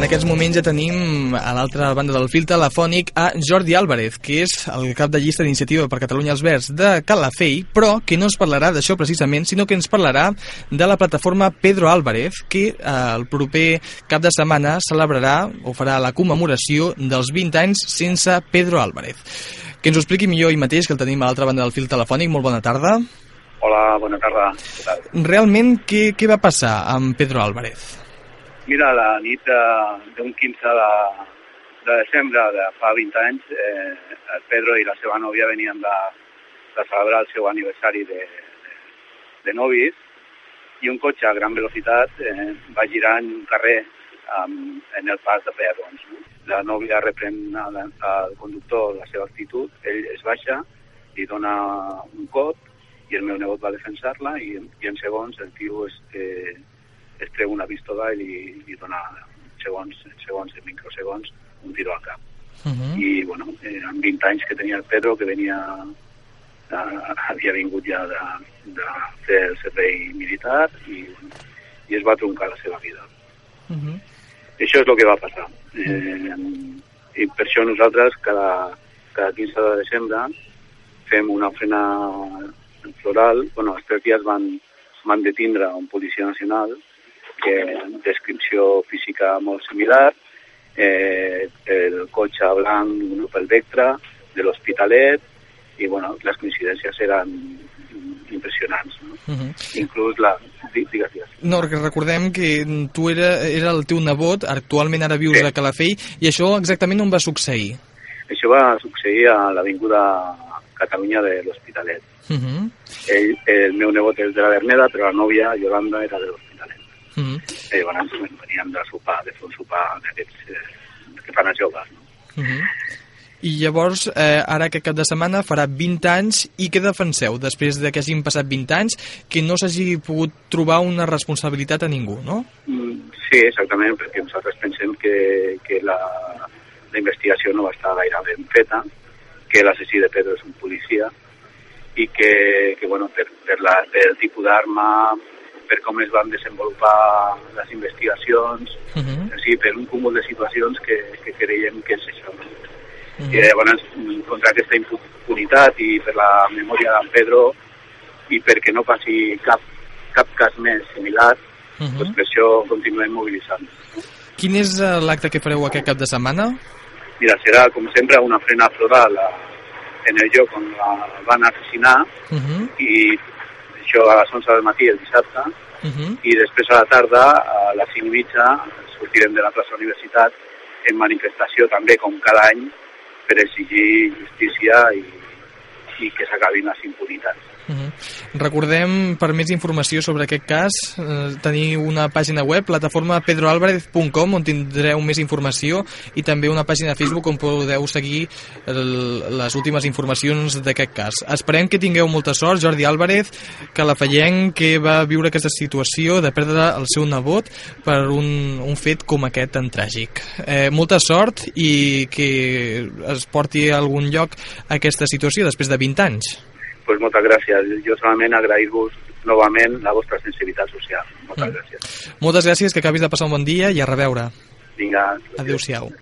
en aquests moments ja tenim a l'altra banda del fil telefònic a Jordi Álvarez, que és el cap de llista d'iniciativa per Catalunya als Verds de Calafell, però que no ens parlarà d'això precisament, sinó que ens parlarà de la plataforma Pedro Álvarez, que eh, el proper cap de setmana celebrarà o farà la commemoració dels 20 anys sense Pedro Álvarez. Que ens ho expliqui millor ell mateix, que el tenim a l'altra banda del fil telefònic. Molt bona tarda. Hola, bona tarda. Realment, què, què va passar amb Pedro Álvarez? Mira, la nit de- d'un 15 de, de desembre de fa 20 anys, eh, el Pedro i la seva nòvia venien de, de celebrar el seu aniversari de, de, de novis i un cotxe a gran velocitat eh, va girar en un carrer amb, en el pas de peatons. No? La nòvia reprèn al, al conductor la seva actitud, ell es baixa, li dona un cop i el meu nebot va defensar-la i, i en segons el tio es, eh, treu una pistola i li, li dona segons, segons de microsegons un tiro al cap. Uh -huh. I, bueno, eh, amb 20 anys que tenia el Pedro, que venia, eh, havia vingut ja de, de fer el servei militar i, i es va troncar la seva vida. Uh -huh. Això és el que va passar. Eh, I per això nosaltres cada, cada 15 de desembre fem una ofrena floral. Bueno, els tres dies van, van detindre un policia nacional que descripció física molt similar, eh, el cotxe blanc, un Opel Vectra, de l'Hospitalet, i bueno, les coincidències eren impressionants. No? Uh -huh. Inclús la... Digues, digues. No, recordem que tu era, era el teu nebot, actualment ara vius Sí. a Calafell, i això exactament on va succeir? Això va succeir a l'Avinguda Catalunya de l'Hospitalet. Uh -huh. Ell, el meu nebot és de la Verneda, però la nòvia, Yolanda, era de l'Hospitalet. -huh. I llavors veníem de sopar, de fer un sopar d'aquests eh, que fan els joves. No? Uh -huh. I llavors, eh, ara aquest cap de setmana farà 20 anys, i què defenseu després de que hagin passat 20 anys, que no s'hagi pogut trobar una responsabilitat a ningú, no? Mm, Sí, exactament, perquè nosaltres pensem que, que la, la investigació no va estar gaire ben feta, que l'assassí de Pedro és un policia i que, que bueno, per, per, la, per el tipus d'arma, per com es van desenvolupar les investigacions, Uh -huh. sí, per un cúmul de situacions que, que creiem que és això. No? Uh I llavors, contra aquesta impunitat i per la memòria d'en Pedro i perquè no passi cap, cap cas més similar, Uh -huh. doncs per això continuem mobilitzant. Quin és eh, l'acte que fareu aquest cap de setmana? Mira, serà, com sempre, una frena floral a, en el lloc on la van assassinar Uh -huh. i això a les 11 del matí el dissabte Uh -huh. i després a la tarda, a les 5 i mitja, sortirem de la plaça Universitat en manifestació també, com cada any, per exigir justícia i, i que s'acabin les impunitats. -huh. Recordem, per més informació sobre aquest cas, eh, teniu una pàgina web, plataforma pedroalvarez.com, on tindreu més informació, i també una pàgina de Facebook on podeu seguir el, les últimes informacions d'aquest cas. Esperem que tingueu molta sort, Jordi Álvarez, que la fallenc que va viure aquesta situació de perdre el seu nebot per un, un fet com aquest tan tràgic. Eh, molta sort i que es porti a algun lloc aquesta situació després de 20 anys. Pues moltes gràcies. Jo solament agrair-vos novament la vostra sensibilitat social. Moltes Mm. gràcies. Moltes gràcies, que acabis de passar un bon dia i a reveure. Vinga. Adéu-siau.